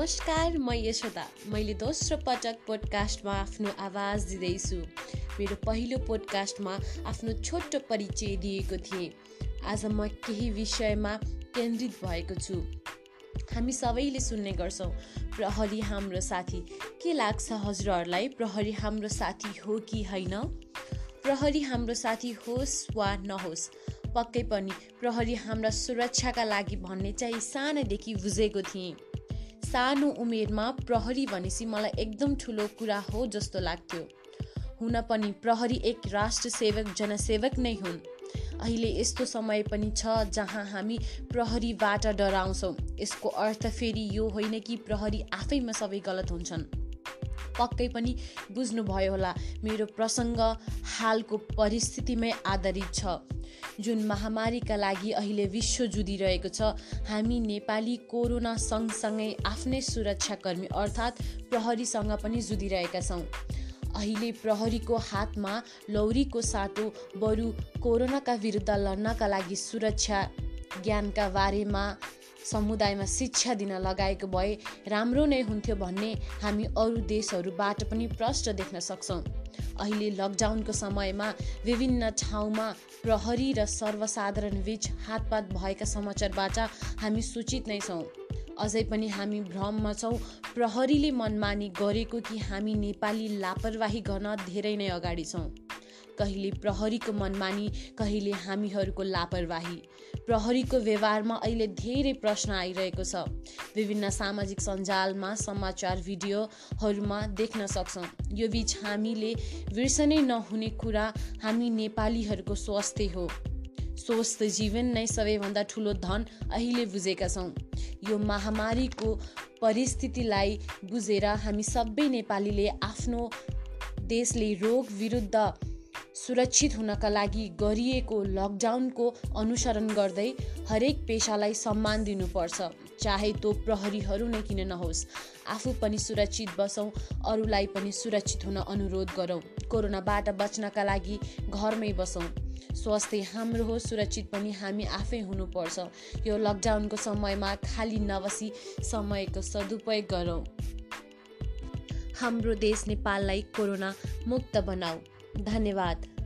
नमस्कार म यशोदा। मैले दोस्रो पटक पोडकास्टमा आफ्नो आवाज दिँदैछु। मेरो पहिलो पोडकास्टमा आफ्नो छोटो परिचय दिएको थिएँ। आज म केही विषयमा केन्द्रित भएको छु। हामी सबैले सुन्ने गर्छौँ प्रहरी हाम्रो साथी। के लाग्छ हजुरहरूलाई प्रहरी हाम्रो साथी हो कि होइन? प्रहरी हाम्रो साथी होस् वा नहोस् पक्कै पनि प्रहरी हाम्रा सुरक्षाका लागि भन्ने चाहिँ सानैदेखि बुझेको थिएँ। सानो उमेरमा प्रहरी भनेपछि मलाई एकदम ठुलो कुरा हो जस्तो लाग्थ्यो। हुन पनि प्रहरी एक राष्ट्र सेवक जनसेवक नै हुन्। अहिले यस्तो समय पनि छ जहाँ हामी प्रहरीबाट डराउँछौँ। यसको अर्थ फेरि यो होइन कि प्रहरी आफैमा सबै गलत हुन्छन्। पक्कै पनि बुझ्नुभयो होला। मेरो प्रसङ्ग हालको परिस्थितिमै आधारित छ। जुन महामारीका लागि अहिले विश्व जुधिरहेको छ हामी नेपाली कोरोना सँगसँगै आफ्नै सुरक्षाकर्मी अर्थात् प्रहरीसँग पनि जुधिरहेका छौँ। अहिले प्रहरीको हातमा लौरीको साटो बरु कोरोनाका विरुद्ध लड्नका लागि सुरक्षा ज्ञानका बारेमा समुदायमा शिक्षा दिन लगाएको भए राम्रो नै हुन्थ्यो भन्ने हामी अरू देशहरूबाट पनि प्रष्ट देख्न सक्छौँ। अहिले लकडाउनको समयमा विभिन्न ठाउँमा प्रहरी र सर्वसाधारण बिच हातपात भएका समाचारबाट हामी सूचित नै छौँ। अझै पनि हामी भ्रममा छौँ। प्रहरीले मनमानी गरेको कि हामी नेपाली लापरवाही गर्न धेरै नै अगाडि छौँ। कहिले प्रहरीको मनमानी कहिले हामीहरूको लापरवाही। प्रहरीको व्यवहारमा अहिले धेरै प्रश्न आइरहेको छ। विभिन्न सामाजिक सञ्जालमा समाचार भिडियोहरूमा देख्न सक्छौँ। यो बिच हामीले बिर्सनै नहुने कुरा हामी नेपालीहरूको स्वास्थ्य हो। स्वस्थ जीवन नै सबैभन्दा ठुलो धन अहिले बुझेका छौँ। यो महामारीको परिस्थितिलाई बुझेर हामी सबै नेपालीले आफ्नो देशले रोग विरुद्ध सुरक्षित हुनका लागि गरिएको लकडाउनको अनुसरण गर्दै हरेक पेसालाई सम्मान दिनुपर्छ चाहे त्यो प्रहरीहरू नै किन नहोस्। आफू पनि सुरक्षित बसौँ अरूलाई पनि सुरक्षित हुन अनुरोध गरौँ। कोरोनाबाट बच्नका लागि घरमै बसौँ। स्वास्थ्य हाम्रो हो सुरक्षित पनि हामी आफै हुनुपर्छ। यो लकडाउनको समयमा खाली नबसी समयको सदुपयोग गरौँ। हाम्रो देश नेपाललाई कोरोना मुक्त बनाऊ। धन्यवाद।